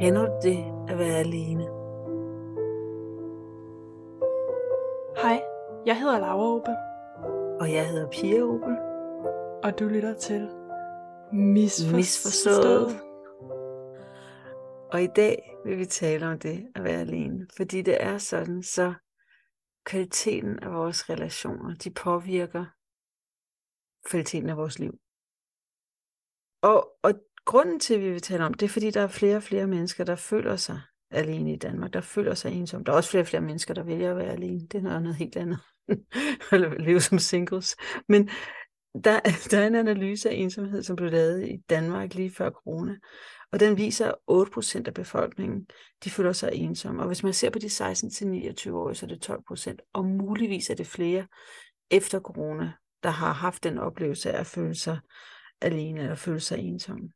Kender du det at være alene? Hej, jeg hedder Laura Opel, Og jeg hedder Pia Opel. og du lytter til Misforstået. Misforstået. Og i dag vil vi tale om det at være alene. Fordi det er sådan, så kvaliteten af vores relationer, de påvirker kvaliteten af vores liv. Og, og grunden til, at vi vil tale om det, er, fordi der er flere og flere mennesker, der føler sig alene i Danmark, der føler sig ensomme. Der er også flere og flere mennesker, der vælger at være alene. Det er noget, noget helt andet. Eller leve som singles. Men der, der er en analyse af ensomhed, som blev lavet i Danmark lige før corona. Og den viser, at 8% af befolkningen, de føler sig ensomme. Og hvis man ser på de 16-29 år, så er det 12%. Og muligvis er det flere efter corona, der har haft den oplevelse af at føle sig alene eller føle sig ensomme.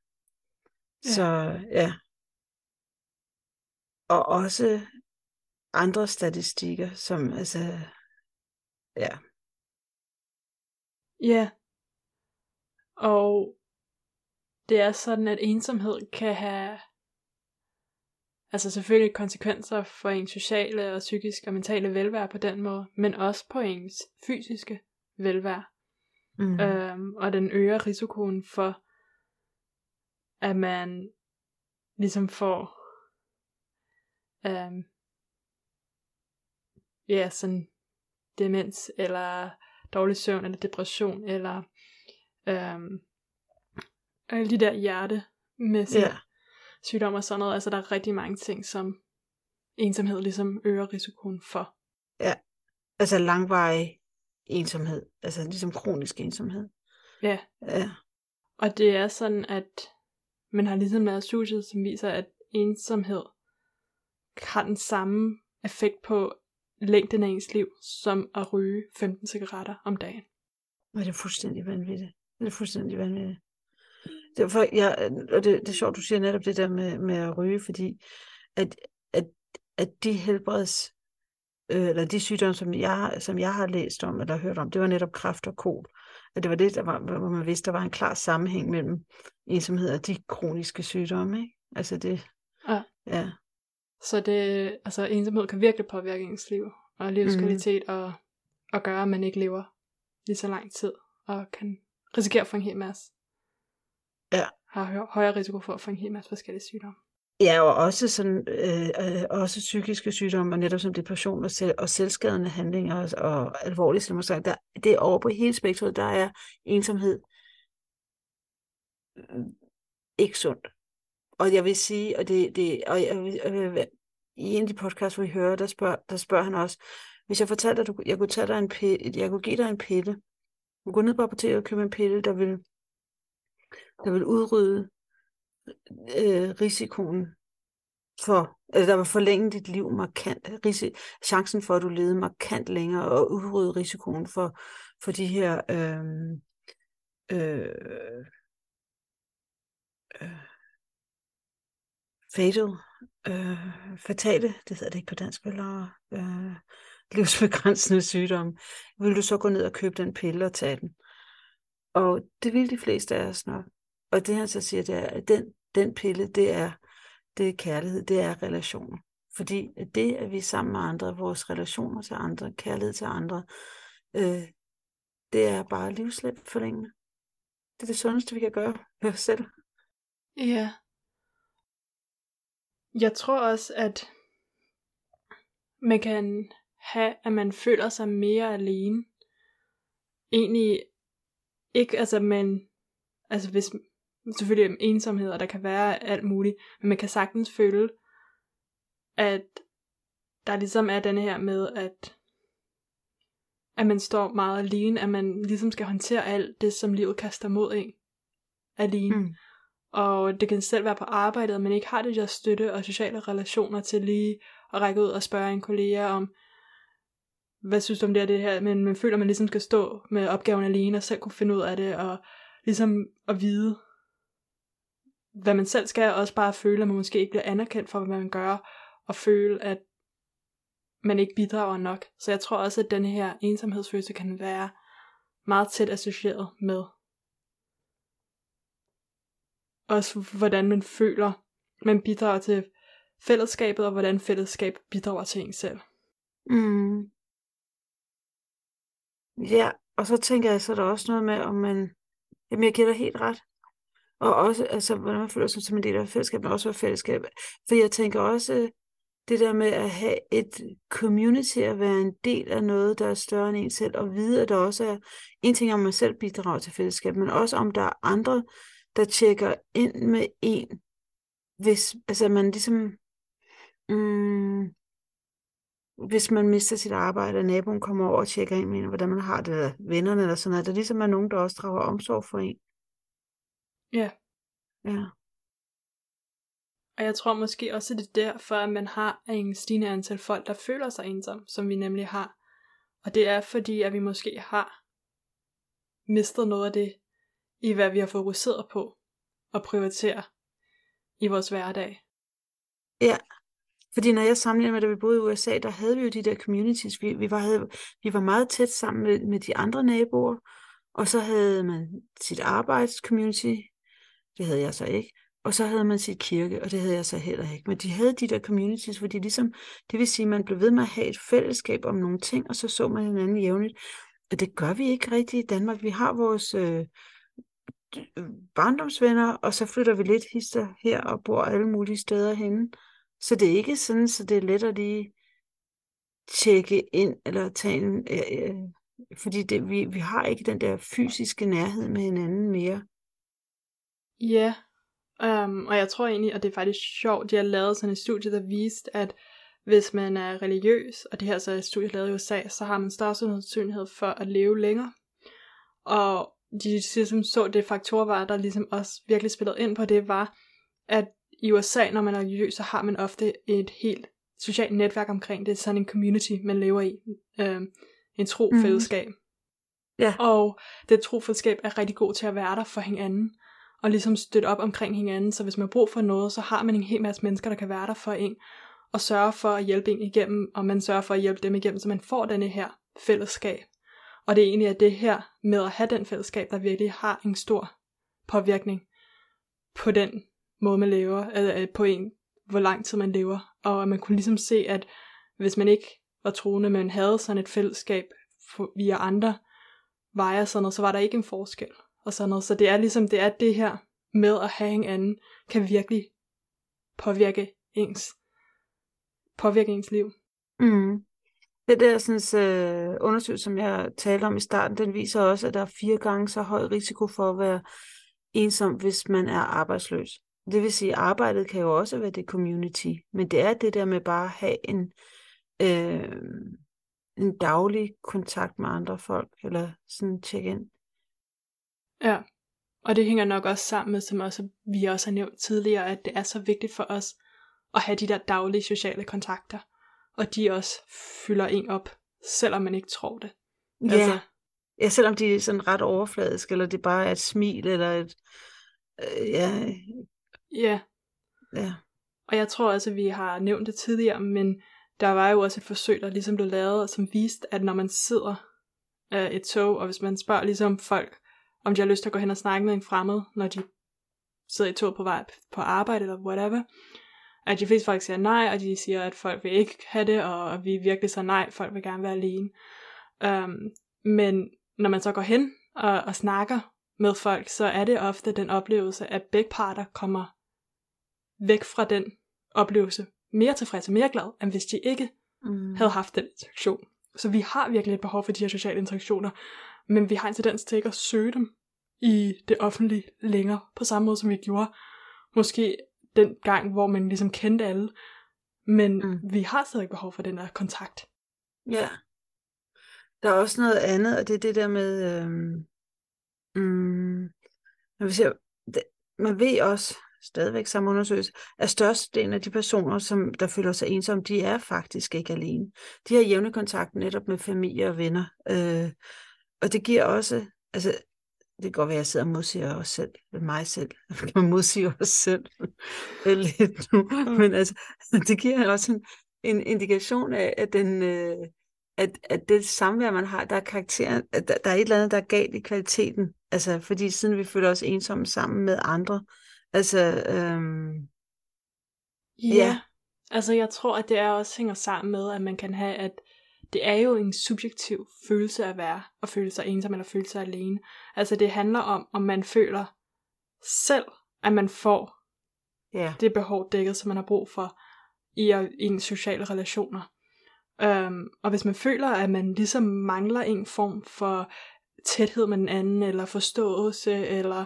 Ja. Så ja. Og også andre statistikker, som altså, ja, Ja. Og det er sådan, at ensomhed kan have altså selvfølgelig konsekvenser for ens sociale og psykiske og mentale velvære på den måde, men også på ens fysiske velvære. Mm. Øhm, og den øger risikoen for, at man ligesom får øhm, ja, sådan demens, eller dårlig søvn, eller depression, eller øhm, alle de der hjertemæssige ja. yeah. sygdomme og sådan noget. Altså der er rigtig mange ting, som ensomhed ligesom øger risikoen for. Altså langvarig ensomhed, altså ligesom kronisk ensomhed. Ja, Ja, Og det er sådan, at man har ligesom lavet studiet, som viser, at ensomhed har den samme effekt på længden af ens liv, som at ryge 15 cigaretter om dagen. og det er fuldstændig vanvittigt. Det er fuldstændig vanvittigt. Derfor, jeg, og det, det er sjovt, du siger netop det der med, med at ryge, fordi at, at, at de helbreds, øh, eller de sygdomme, som jeg, som jeg har læst om, eller hørt om, det var netop kræft og kol. At det var det, der var, hvor man vidste, der var en klar sammenhæng mellem ensomhed og de kroniske sygdomme. Ikke? Altså det, Ja. ja. Så det, altså ensomhed kan virkelig påvirke ens liv og livskvalitet mm. og, og gøre, at man ikke lever lige så lang tid og kan risikere at få en hel masse. Ja. Har hø- højere risiko for at få en hel masse forskellige sygdomme. Ja, og også, sådan, øh, øh, også psykiske sygdomme, og netop som depression og, selv, og selvskadende handlinger og, og alvorlige selvmordsang. Der, det er over på hele spektret, der er ensomhed mm, ikke sundt. Og jeg vil sige, og, det, det, og jeg, vil- øh, i en af de podcasts, vi hører, der spørger, der spørger han også, hvis jeg fortalte dig, at du, jeg kunne, tage dig en pille, jeg kunne give dig en pille, du kunne gå ned på apoteket og købe en pille, der vil, der vil udrydde øh, risikoen for, altså der var forlænge dit liv markant, risi, chancen for, at du levede markant længere, og udrydde risikoen for, for de her øh, øh, øh, fatal, øh, fatale, det hedder det ikke på dansk, eller øh, livsbegrænsende sygdomme, vil du så gå ned og købe den pille og tage den. Og det vil de fleste af os nok. Og det han så siger, det er, at den, den pille, det er, det er kærlighed, det er relationer. Fordi det, at vi er sammen med andre, vores relationer til andre, kærlighed til andre, øh, det er bare livslæbt forlængende. Det er det sundeste, vi kan gøre ved os selv. Ja. Jeg tror også, at man kan have, at man føler sig mere alene. Egentlig ikke, altså man, altså hvis, selvfølgelig ensomhed, og der kan være alt muligt, men man kan sagtens føle, at der ligesom er denne her med, at at man står meget alene, at man ligesom skal håndtere alt det, som livet kaster mod en alene. Mm. Og det kan selv være på arbejdet, man ikke har det der støtte og sociale relationer til lige at række ud og spørge en kollega om, hvad synes du om det her, det her, men man føler, at man ligesom skal stå med opgaven alene og selv kunne finde ud af det, og ligesom at vide, hvad man selv skal, og også bare føle, at man måske ikke bliver anerkendt for, hvad man gør, og føle, at man ikke bidrager nok. Så jeg tror også, at den her ensomhedsfølelse kan være meget tæt associeret med også hvordan man føler, man bidrager til fællesskabet, og hvordan fællesskab bidrager til en selv. Mm. Ja, og så tænker jeg, så er der også noget med, om man, jamen jeg giver dig helt ret, og også, altså, hvordan man føler sig som en del af fællesskab, men også være fællesskab. For jeg tænker også, det der med at have et community, at være en del af noget, der er større end en selv, og vide, at der også er en ting, om man selv bidrager til fællesskab, men også om der er andre, der tjekker ind med en, hvis altså man ligesom, mm, hvis man mister sit arbejde, og naboen kommer over og tjekker ind med en, hvordan man har det, eller vennerne eller sådan noget, der ligesom er nogen, der også drager omsorg for en. Ja. Ja. Og jeg tror måske også, det er derfor, at man har en stigende antal folk, der føler sig ensom, som vi nemlig har. Og det er fordi, at vi måske har mistet noget af det, i hvad vi har fokuseret på og prioritere i vores hverdag. Ja, fordi når jeg sammenligner med, da vi boede i USA, der havde vi jo de der communities. Vi, vi, var, havde, vi var meget tæt sammen med, med de andre naboer, og så havde man sit arbejdscommunity, det havde jeg så ikke, og så havde man sit kirke, og det havde jeg så heller ikke. Men de havde de der communities, hvor de ligesom, det vil sige, at man blev ved med at have et fællesskab om nogle ting, og så så man hinanden jævnligt. Og det gør vi ikke rigtigt i Danmark. Vi har vores øh, øh, barndomsvenner, og så flytter vi lidt hister her og bor alle mulige steder henne. Så det er ikke sådan, så det er let at lige tjekke ind, eller tage en, øh, øh, fordi det, vi, vi har ikke den der fysiske nærhed med hinanden mere. Ja, um, og jeg tror egentlig, og det er faktisk sjovt, de har lavet sådan et studie, der viste, at hvis man er religiøs, og det her så er et studie lavet i USA, så har man større sandsynlighed for at leve længere. Og de ligesom så det faktorer var, der ligesom også virkelig spillede ind på det, var, at i USA, når man er religiøs, så har man ofte et helt socialt netværk omkring det. Sådan en community, man lever i. Øh, en trofællesskab. Mm. Ja. Og det trofællesskab er rigtig god til at være der for hinanden. Og ligesom støtte op omkring hinanden. Så hvis man har brug for noget, så har man en hel masse mennesker, der kan være der for en. Og sørge for at hjælpe en igennem. Og man sørger for at hjælpe dem igennem, så man får denne her fællesskab. Og det er egentlig at det her med at have den fællesskab, der virkelig har en stor påvirkning på den måde, man lever, eller på en, hvor lang tid man lever. Og at man kunne ligesom se, at hvis man ikke var troende, men havde sådan et fællesskab via andre veje og sådan noget, så var der ikke en forskel. Og sådan noget. Så det er ligesom, det er det her med at have en anden, kan virkelig påvirke ens, påvirke ens liv. Mm. Det der sådan, øh, undersøgelse, som jeg talte om i starten, den viser også, at der er fire gange så høj risiko for at være ensom, hvis man er arbejdsløs. Det vil sige, at arbejdet kan jo også være det community, men det er det der med bare at have en, øh, en daglig kontakt med andre folk, eller sådan check-in. Ja, og det hænger nok også sammen med, som også, vi også har nævnt tidligere, at det er så vigtigt for os at have de der daglige sociale kontakter, og de også fylder en op, selvom man ikke tror det. Ja, altså, ja selvom de er sådan ret overfladiske, eller det bare er et smil, eller et, øh, ja, Ja. Ja. Og jeg tror også, at vi har nævnt det tidligere, men der var jo også et forsøg, der ligesom blev lavet, som viste, at når man sidder øh, et tog, og hvis man spørger ligesom folk, om de har lyst til at gå hen og snakke med en fremmed, når de sidder i tog på vej på arbejde eller whatever, at de fleste folk siger nej, og de siger, at folk vil ikke have det, og vi virkelig så nej, folk vil gerne være alene. Um, men når man så går hen og, og snakker med folk, så er det ofte den oplevelse, at begge parter kommer væk fra den oplevelse mere tilfreds og mere glad, end hvis de ikke mm. havde haft den interaktion. Så vi har virkelig et behov for de her sociale interaktioner, men vi har en tendens til ikke at søge dem i det offentlige længere, på samme måde som vi gjorde måske den gang, hvor man ligesom kendte alle, men mm. vi har stadig behov for den der kontakt. Ja. Der er også noget andet, og det er det der med, øhm, mm, det, man ved også, stadigvæk samme undersøgelse, at størstedelen af de personer, som der føler sig ensomme, de er faktisk ikke alene. De har jævne kontakt netop med familie og venner. Øh, og det giver også, altså det kan godt være, at jeg sidder og modsiger os selv, mig selv, man modsiger os selv lidt nu, mm. men altså, det giver også en, en indikation af, at den, øh, at, at det samvær, man har, der er karakteren, at der, der er et eller andet, der er galt i kvaliteten, altså fordi siden vi føler os ensomme sammen med andre, Altså, øhm, Ja. ja. Altså jeg tror, at det er også hænger sammen med, at man kan have, at det er jo en subjektiv følelse at være, og føle sig ensom eller føle sig alene. Altså det handler om, om man føler selv, at man får ja. det behov dækket, som man har brug for i, i ens sociale relationer. Um, og hvis man føler, at man ligesom mangler en form for tæthed med den anden, eller forståelse, eller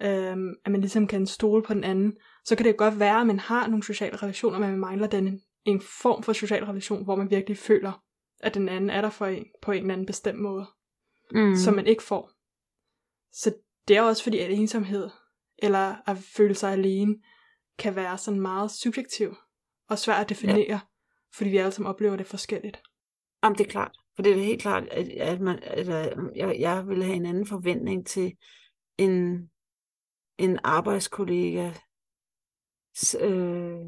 um, at man ligesom kan stole på den anden, så kan det godt være, at man har nogle sociale relationer, men man mangler den, en form for social relation, hvor man virkelig føler, at den anden er der for en på en eller anden bestemt måde, mm. som man ikke får. Så det er også fordi, at ensomhed, eller at føle sig alene, kan være sådan meget subjektiv og svært at definere, ja. fordi vi alle sammen oplever det forskelligt. Jamen, det er klart. For det er helt klart, at, at man, at, jeg, jeg vil have en anden forventning til en, en arbejdskollega øh,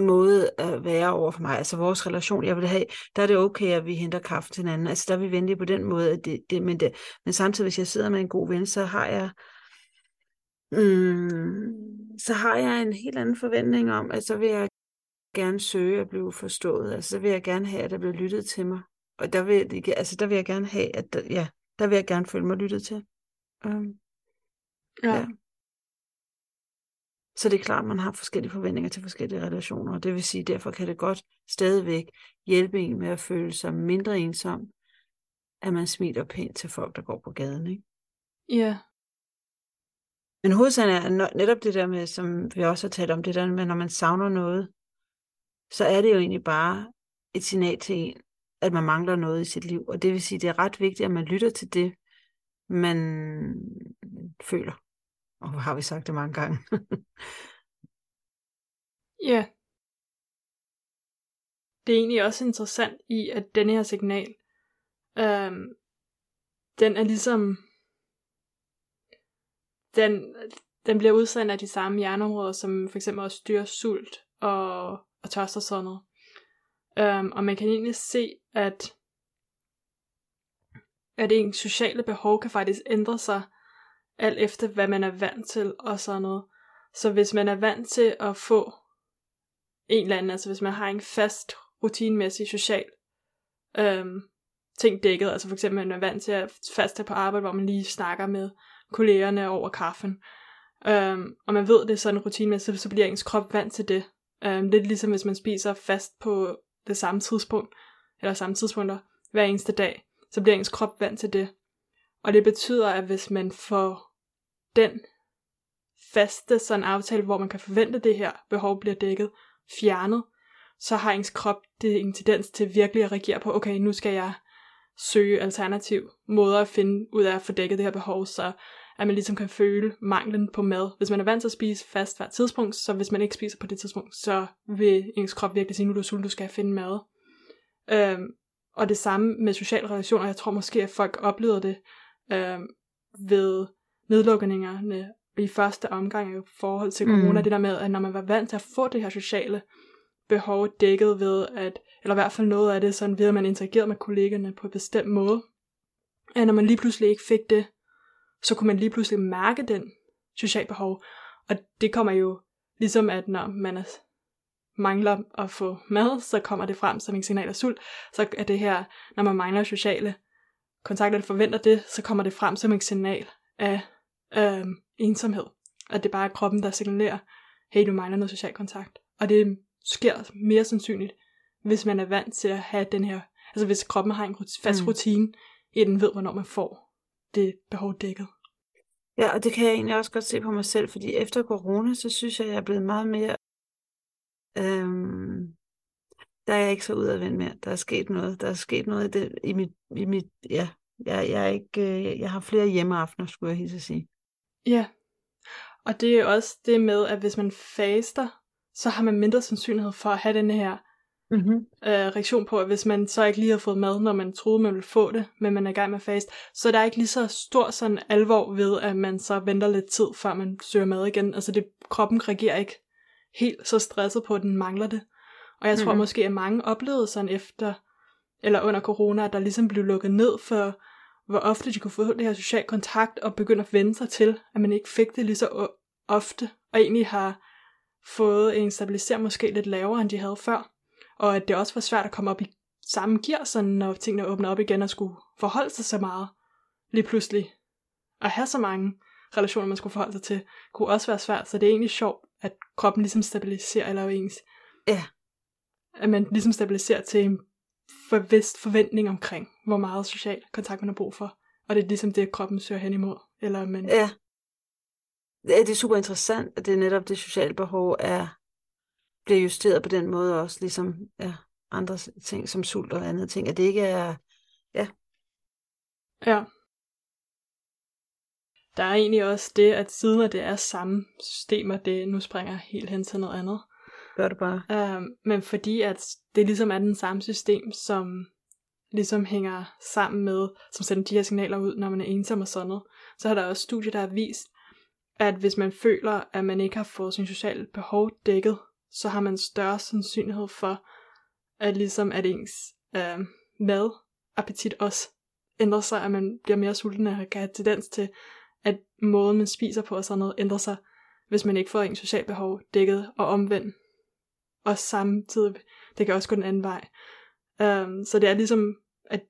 måde at være over for mig. Altså vores relation, jeg vil have, der er det okay, at vi henter kaffe til hinanden. Altså der er vi venlige på den måde. At det, det, men, det, men samtidig, hvis jeg sidder med en god ven, så har jeg mm, så har jeg en helt anden forventning om, at så vil jeg gerne søge at blive forstået. Altså så vil jeg gerne have, at der bliver lyttet til mig. Og der vil, altså, der vil jeg gerne have, at der, ja, der vil jeg gerne føle mig lyttet til. Um, ja. ja. Så det er klart, at man har forskellige forventninger til forskellige relationer, og det vil sige, derfor kan det godt stadigvæk hjælpe en med at føle sig mindre ensom, at man smiler pænt til folk, der går på gaden, ikke? Ja. Men hovedsagen er netop det der med, som vi også har talt om, det der med, når man savner noget, så er det jo egentlig bare et signal til en, at man mangler noget i sit liv. Og det vil sige, det er ret vigtigt, at man lytter til det, man føler. Og har vi sagt det mange gange. ja. Det er egentlig også interessant i, at denne her signal, øhm, den er ligesom, den, den bliver udsendt af de samme hjerneområder, som for eksempel også styrer sult og, og tørst og sådan noget. Øhm, og man kan egentlig se, at at ens sociale behov kan faktisk ændre sig alt efter hvad man er vant til og sådan noget. Så hvis man er vant til at få en eller anden, altså hvis man har en fast rutinemæssig social øhm, ting dækket, altså for eksempel man er vant til at fast på arbejde, hvor man lige snakker med kollegerne over kaffen, øhm, og man ved det er sådan rutinemæssigt, så bliver ens krop vant til det. Øhm, lidt ligesom hvis man spiser fast på det samme tidspunkt, eller samme tidspunkter hver eneste dag, så bliver ens krop vant til det. Og det betyder, at hvis man får den faste sådan aftale, hvor man kan forvente, at det her behov bliver dækket, fjernet, så har ens krop det en tendens til virkelig at reagere på, okay, nu skal jeg søge alternativ måder at finde ud af at få dækket det her behov, så at man ligesom kan føle manglen på mad. Hvis man er vant til at spise fast hvert tidspunkt, så hvis man ikke spiser på det tidspunkt, så vil ens krop virkelig sige, nu er du sulten, du skal finde mad. Øhm, og det samme med sociale relationer. Jeg tror måske, at folk oplevede det øhm, ved nedlukningerne i første omgang i forhold til corona, mm. det der med, at når man var vant til at få det her sociale behov dækket ved, at, eller i hvert fald noget af det, sådan ved at man interagerede med kollegerne på en bestemt måde, at når man lige pludselig ikke fik det, så kunne man lige pludselig mærke den sociale behov, og det kommer jo ligesom, at når man er, mangler at få mad, så kommer det frem som en signal af sult, så er det her, når man mangler sociale kontakter, eller forventer det, så kommer det frem som en signal af øh, ensomhed. At det bare er kroppen, der signalerer, hey, du mangler noget social kontakt. Og det sker mere sandsynligt, hvis man er vant til at have den her, altså hvis kroppen har en fast mm. rutine, i den ved, hvornår man får det behov dækket. Ja, og det kan jeg egentlig også godt se på mig selv, fordi efter corona, så synes jeg, jeg er blevet meget mere, øhm, der er jeg ikke så udadvendt mere. Der er sket noget. Der er sket noget i, det, i mit, i mit ja, jeg, jeg, er ikke, øh, jeg har flere hjemmeaftener, skulle jeg helt sige. Ja, og det er også det med, at hvis man faster, så har man mindre sandsynlighed for at have den her mm-hmm. øh, reaktion på, at hvis man så ikke lige har fået mad, når man troede, man ville få det, men man er i gang med at fast, så der er ikke lige så stor sådan alvor ved, at man så venter lidt tid, før man søger mad igen. Altså det, kroppen reagerer ikke helt så stresset på, at den mangler det. Og jeg tror mm-hmm. måske, at mange oplevede sådan efter, eller under corona, at der ligesom blev lukket ned for hvor ofte de kunne få det her social kontakt og begynde at vende sig til, at man ikke fik det lige så ofte, og egentlig har fået en stabiliser måske lidt lavere, end de havde før. Og at det også var svært at komme op i samme gear, sådan når tingene åbner op igen og skulle forholde sig så meget lige pludselig. At have så mange relationer, man skulle forholde sig til, kunne også være svært. Så det er egentlig sjovt, at kroppen ligesom stabiliserer, eller ens. Ja. At man ligesom stabiliserer til en forvist forventning omkring, hvor meget social kontakt man har brug for. Og det er ligesom det, kroppen søger hen imod. Eller man... Ja. Det er super interessant, at det er netop det sociale behov er bliver justeret på den måde også, ligesom ja, andre ting som sult og andet ting, at det ikke er, ja. Ja. Der er egentlig også det, at siden at det er samme systemer, det nu springer helt hen til noget andet. Gør det bare. Uh, men fordi at det ligesom er den samme system, som ligesom hænger sammen med, som sender de her signaler ud, når man er ensom og sådan noget, så har der også studier, der har vist, at hvis man føler, at man ikke har fået sin sociale behov dækket, så har man større sandsynlighed for, at ligesom at ens øh, madappetit også ændrer sig, at man bliver mere sulten og kan have tendens til, at måden man spiser på og sådan noget ændrer sig, hvis man ikke får ens sociale behov dækket og omvendt. Og samtidig, det kan også gå den anden vej. Um, så det er ligesom, at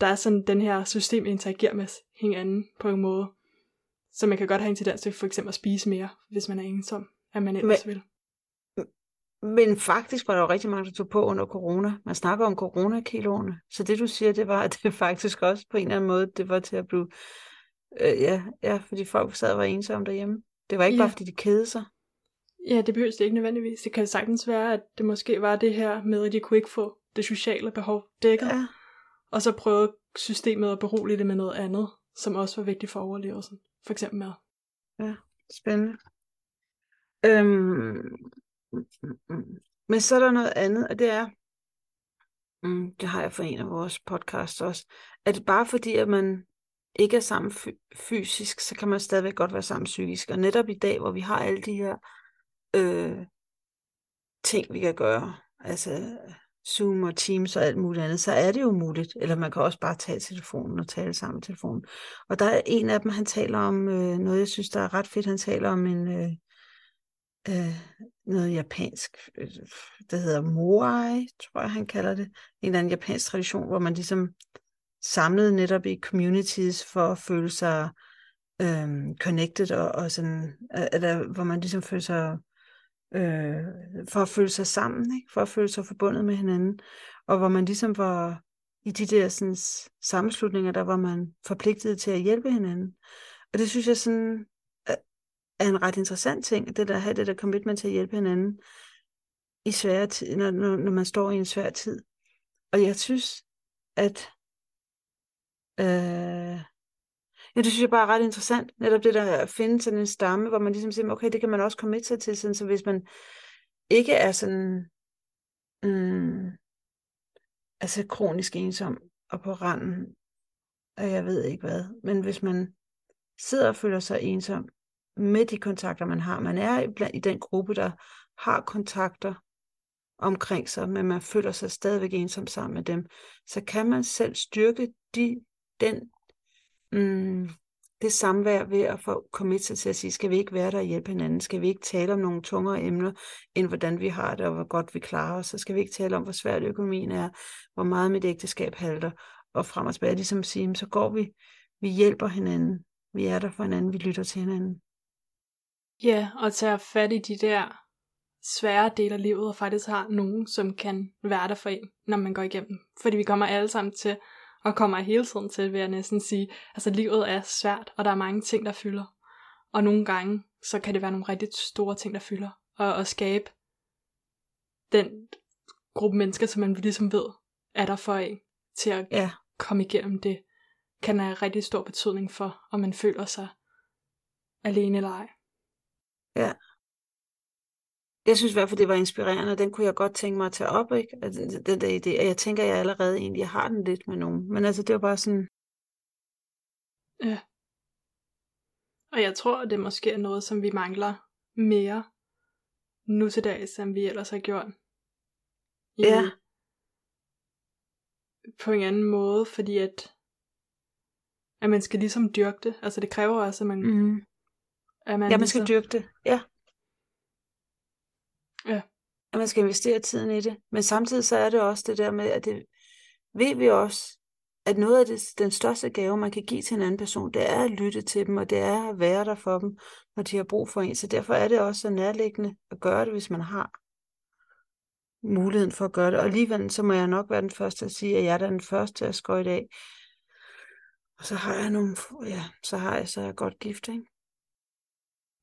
der er sådan den her system interagerer med hinanden på en måde. Så man kan godt have en tendens til for eksempel at spise mere, hvis man er ensom, at man ellers Men, vil. Men faktisk var der jo rigtig mange, der tog på under corona. Man snakker om coronakiloene. Så det du siger, det var, at det faktisk også på en eller anden måde, det var til at blive... Øh, ja, ja, fordi folk sad og var ensomme derhjemme. Det var ikke ja. bare, fordi de kedede sig. Ja, det behøves det ikke nødvendigvis. Det kan sagtens være, at det måske var det her med, at de kunne ikke få det sociale behov dækket. Ja. Og så prøvede systemet at berolige det med noget andet, som også var vigtigt for overlevelsen. For eksempel mad. Ja, spændende. Øhm. Men så er der noget andet, og det er, mm, det har jeg for en af vores podcasts også, at bare fordi, at man ikke er sammen fysisk, så kan man stadigvæk godt være sammen psykisk. Og netop i dag, hvor vi har alle de her øh, ting, vi kan gøre, altså Zoom og Teams og alt muligt andet, så er det jo muligt. Eller man kan også bare tage telefonen og tale sammen med telefonen. Og der er en af dem, han taler om øh, noget, jeg synes, der er ret fedt. Han taler om en, øh, øh, noget japansk, øh, der hedder moai, tror jeg han kalder det. En eller anden japansk tradition, hvor man ligesom samlede netop i communities for at føle sig øh, connected og, og sådan, øh, eller hvor man ligesom føler sig øh, for at føle sig sammen, ikke? for at føle sig forbundet med hinanden, og hvor man ligesom var i de der sådan, sammenslutninger, der var man forpligtet til at hjælpe hinanden. Og det synes jeg sådan, er en ret interessant ting, det der at have det der commitment til at hjælpe hinanden i svære tid, når, når, når man står i en svær tid. Og jeg synes, at øh, ja, det synes jeg bare er ret interessant, netop det der at finde sådan en stamme, hvor man ligesom siger, okay, det kan man også komme sig til, sådan, så hvis man ikke er sådan, mm, altså kronisk ensom og på randen, og jeg ved ikke hvad, men hvis man sidder og føler sig ensom, med de kontakter, man har. Man er blandt i den gruppe, der har kontakter omkring sig, men man føler sig stadigvæk ensom sammen med dem, så kan man selv styrke de, den, mm, det samvær ved at få commit sig til at sige, skal vi ikke være der og hjælpe hinanden? Skal vi ikke tale om nogle tungere emner, end hvordan vi har det, og hvor godt vi klarer os? Så skal vi ikke tale om, hvor svært økonomien er, hvor meget mit ægteskab halter, og frem og tilbage, ligesom sige, så går vi, vi hjælper hinanden, vi er der for hinanden, vi lytter til hinanden. Ja, og tager fat i de der svære dele af livet, og faktisk har nogen, som kan være der for en, når man går igennem. Fordi vi kommer alle sammen til, og kommer hele tiden til, vil jeg næsten sige, altså livet er svært, og der er mange ting, der fylder. Og nogle gange, så kan det være nogle rigtig store ting, der fylder. Og at skabe den gruppe mennesker, som man ligesom ved, er der for en, til at ja. komme igennem det, kan have rigtig stor betydning for, om man føler sig alene eller ej. Jeg synes i hvert fald, det var inspirerende, og den kunne jeg godt tænke mig at tage op, ikke? Altså, den der idé. Og jeg tænker, jeg allerede egentlig har den lidt med nogen. Men altså, det var bare sådan... Ja. Og jeg tror, det måske er noget, som vi mangler mere nu til dags, end vi ellers har gjort. I, ja. På en anden måde, fordi at at man skal ligesom dyrke det. Altså det kræver også, at man, Mm. at man Ja, man skal ligesom, dyrke det. Ja. Ja. At man skal investere tiden i det. Men samtidig så er det også det der med, at det ved vi også, at noget af det, den største gave, man kan give til en anden person, det er at lytte til dem, og det er at være der for dem, når de har brug for en. Så derfor er det også så nærliggende at gøre det, hvis man har muligheden for at gøre det. Og alligevel så må jeg nok være den første at sige, at jeg er den første at skøjte af. Og så har jeg nogle, ja, så har jeg så er jeg godt gift, ikke?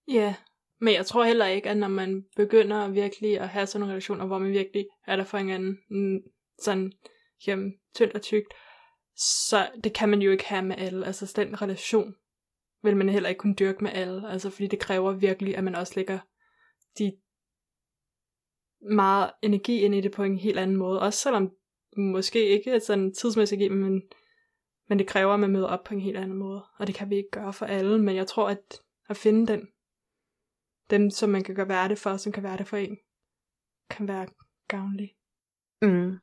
Ja, men jeg tror heller ikke, at når man begynder virkelig at have sådan nogle relationer, hvor man virkelig er der for hinanden, mm, sådan jamen, tyndt og tykt, så det kan man jo ikke have med alle. Altså den relation vil man heller ikke kunne dyrke med alle, altså fordi det kræver virkelig, at man også lægger de meget energi ind i det på en helt anden måde. Også selvom måske ikke er sådan tidsmæssigt energi, men, men det kræver, at man møder op på en helt anden måde. Og det kan vi ikke gøre for alle, men jeg tror, at at finde den, dem, som man kan gøre være det for, som kan være det for en, kan være gavnlig. Mm.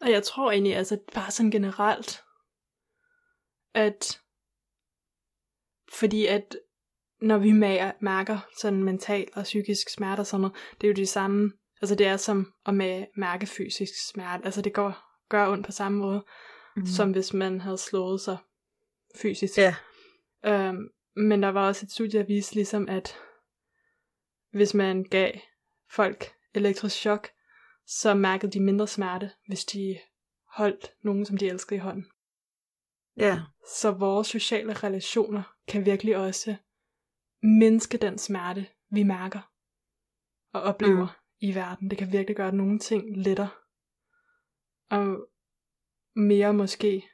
Og jeg tror egentlig, altså bare sådan generelt, at fordi at når vi mærker sådan mental og psykisk smerte og sådan noget, det er jo det samme, altså det er som at mærke fysisk smerte, altså det går, gør ondt på samme måde, mm. som hvis man havde slået sig fysisk. Ja. Øhm, men der var også et studie, der viste ligesom, at hvis man gav folk elektrisk chok, så mærkede de mindre smerte, hvis de holdt nogen, som de elskede i hånden. Ja. Så vores sociale relationer kan virkelig også mindske den smerte, vi mærker og oplever mm. i verden. Det kan virkelig gøre nogle ting lettere og mere måske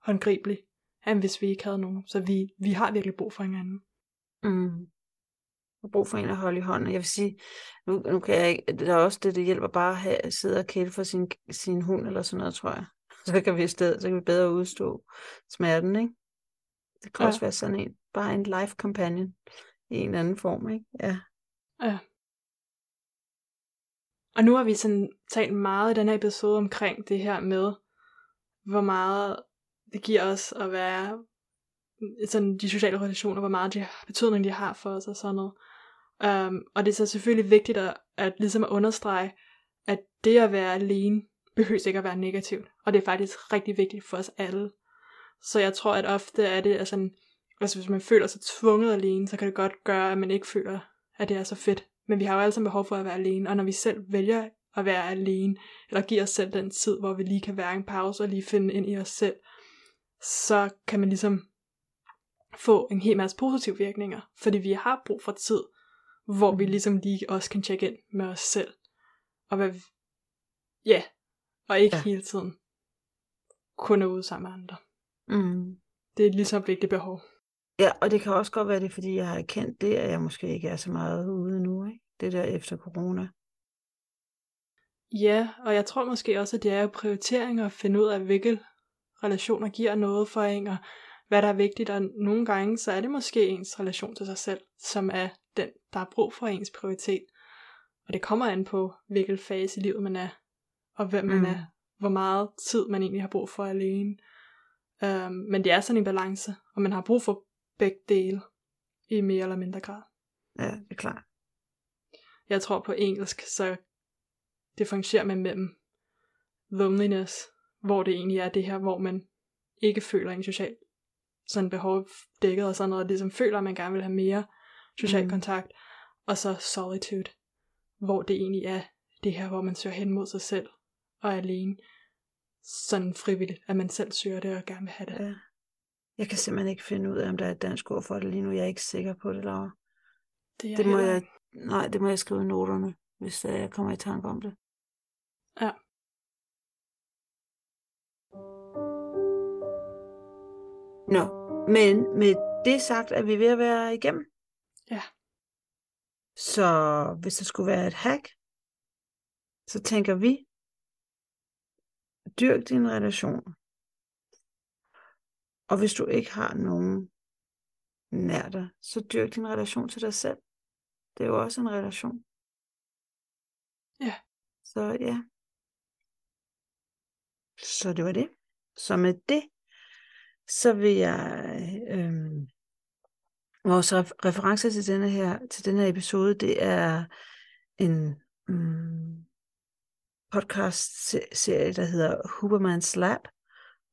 håndgribeligt, end hvis vi ikke havde nogen. Så vi, vi har virkelig brug for hinanden. Mm. har brug for en at holde i hånden. Jeg vil sige, nu, nu kan jeg ikke, der er også det, det hjælper bare at have, sidde og kæle for sin, sin hund eller sådan noget, tror jeg. Så kan vi i stedet, så kan vi bedre udstå smerten, ikke? Det kan ja. Også være sådan en, bare en life companion i en anden form, ikke? Ja. Ja. Og nu har vi sådan talt meget i den her episode omkring det her med, hvor meget det giver os at være mm, sådan de sociale relationer, hvor meget de betydning de har for os og sådan noget. Um, og det er så selvfølgelig vigtigt at, at ligesom at understrege, at det at være alene behøver ikke at være negativt. Og det er faktisk rigtig vigtigt for os alle. Så jeg tror, at ofte er det, altså, altså hvis man føler sig tvunget alene, så kan det godt gøre, at man ikke føler, at det er så fedt. Men vi har jo alle sammen behov for at være alene, og når vi selv vælger at være alene, eller giver os selv den tid, hvor vi lige kan være en pause og lige finde ind i os selv, så kan man ligesom få en hel masse positive virkninger, fordi vi har brug for tid, hvor vi Mhm. ligesom lige også kan tjekke ind med os selv, og hvad vi, ja, og ikke Ja. hele tiden kun er ude sammen med andre. Mm. Det er et lige så vigtigt behov. Ja, og det kan også godt være det, fordi jeg har erkendt det, at jeg måske ikke er så meget ude nu, ikke? Det der efter corona. Ja, og jeg tror måske også, at det er jo prioriteringer at finde ud af, hvilke relationer giver noget for en, og hvad der er vigtigt, og nogle gange, så er det måske ens relation til sig selv, som er den, der er brug for ens prioritet. Og det kommer an på, hvilken fase i livet man er, og hvem man Mm. er, hvor meget tid man egentlig har brug for alene. Um, men det er sådan en balance, og man har brug for begge dele i mere eller mindre grad. Ja, det er klart. Jeg tror på engelsk, så differentierer man mellem loneliness, hvor det egentlig er det her, hvor man ikke føler en social sådan behov dækket og sådan noget, og ligesom føler, at man gerne vil have mere social Mm. kontakt, og så solitude, hvor det egentlig er det her, hvor man søger hen mod sig selv og er alene, sådan frivilligt, at man selv søger det og gerne vil have det. Ja. Jeg kan simpelthen ikke finde ud af, om der er et dansk ord for det lige nu. Jeg er ikke sikker på det, Laura. Det, er Det må heller- jeg, nej, det må jeg skrive i noterne, hvis øh, jeg kommer i tanke om det. Ja. Nå, men med det sagt, er vi ved at være igennem. Ja. Så hvis der skulle være et hack, så tænker vi, dyrk din relation. Og hvis du ikke har nogen nær dig, så dyrk din relation til dig selv. Det er jo også en relation. Ja. Så ja. Så det var det. Så med det, så vil jeg... Øh, vores ref- reference til denne her til denne her episode, det er en mm, podcast-serie, der hedder Huberman's Lab,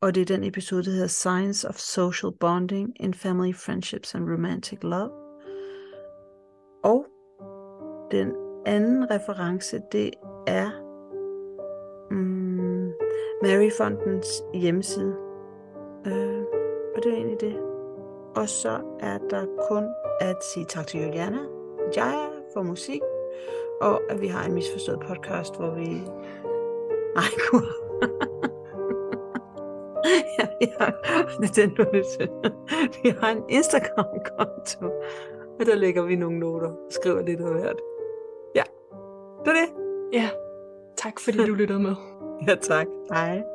og det er den episode, der hedder Science of Social Bonding in Family Friendships and Romantic Love. Og den anden reference, det er mm, Mary Fondens hjemmeside. Og det er egentlig det. Og så er der kun at sige tak til Juliana, Jaya for musik, og at vi har en misforstået podcast, hvor vi... Ej, gud. ja, vi har... Det er den, du Vi har en Instagram-konto, og der lægger vi nogle noter og skriver lidt af hvert. Ja, det er det. Ja, tak fordi du lyttede med. ja, tak. Hej.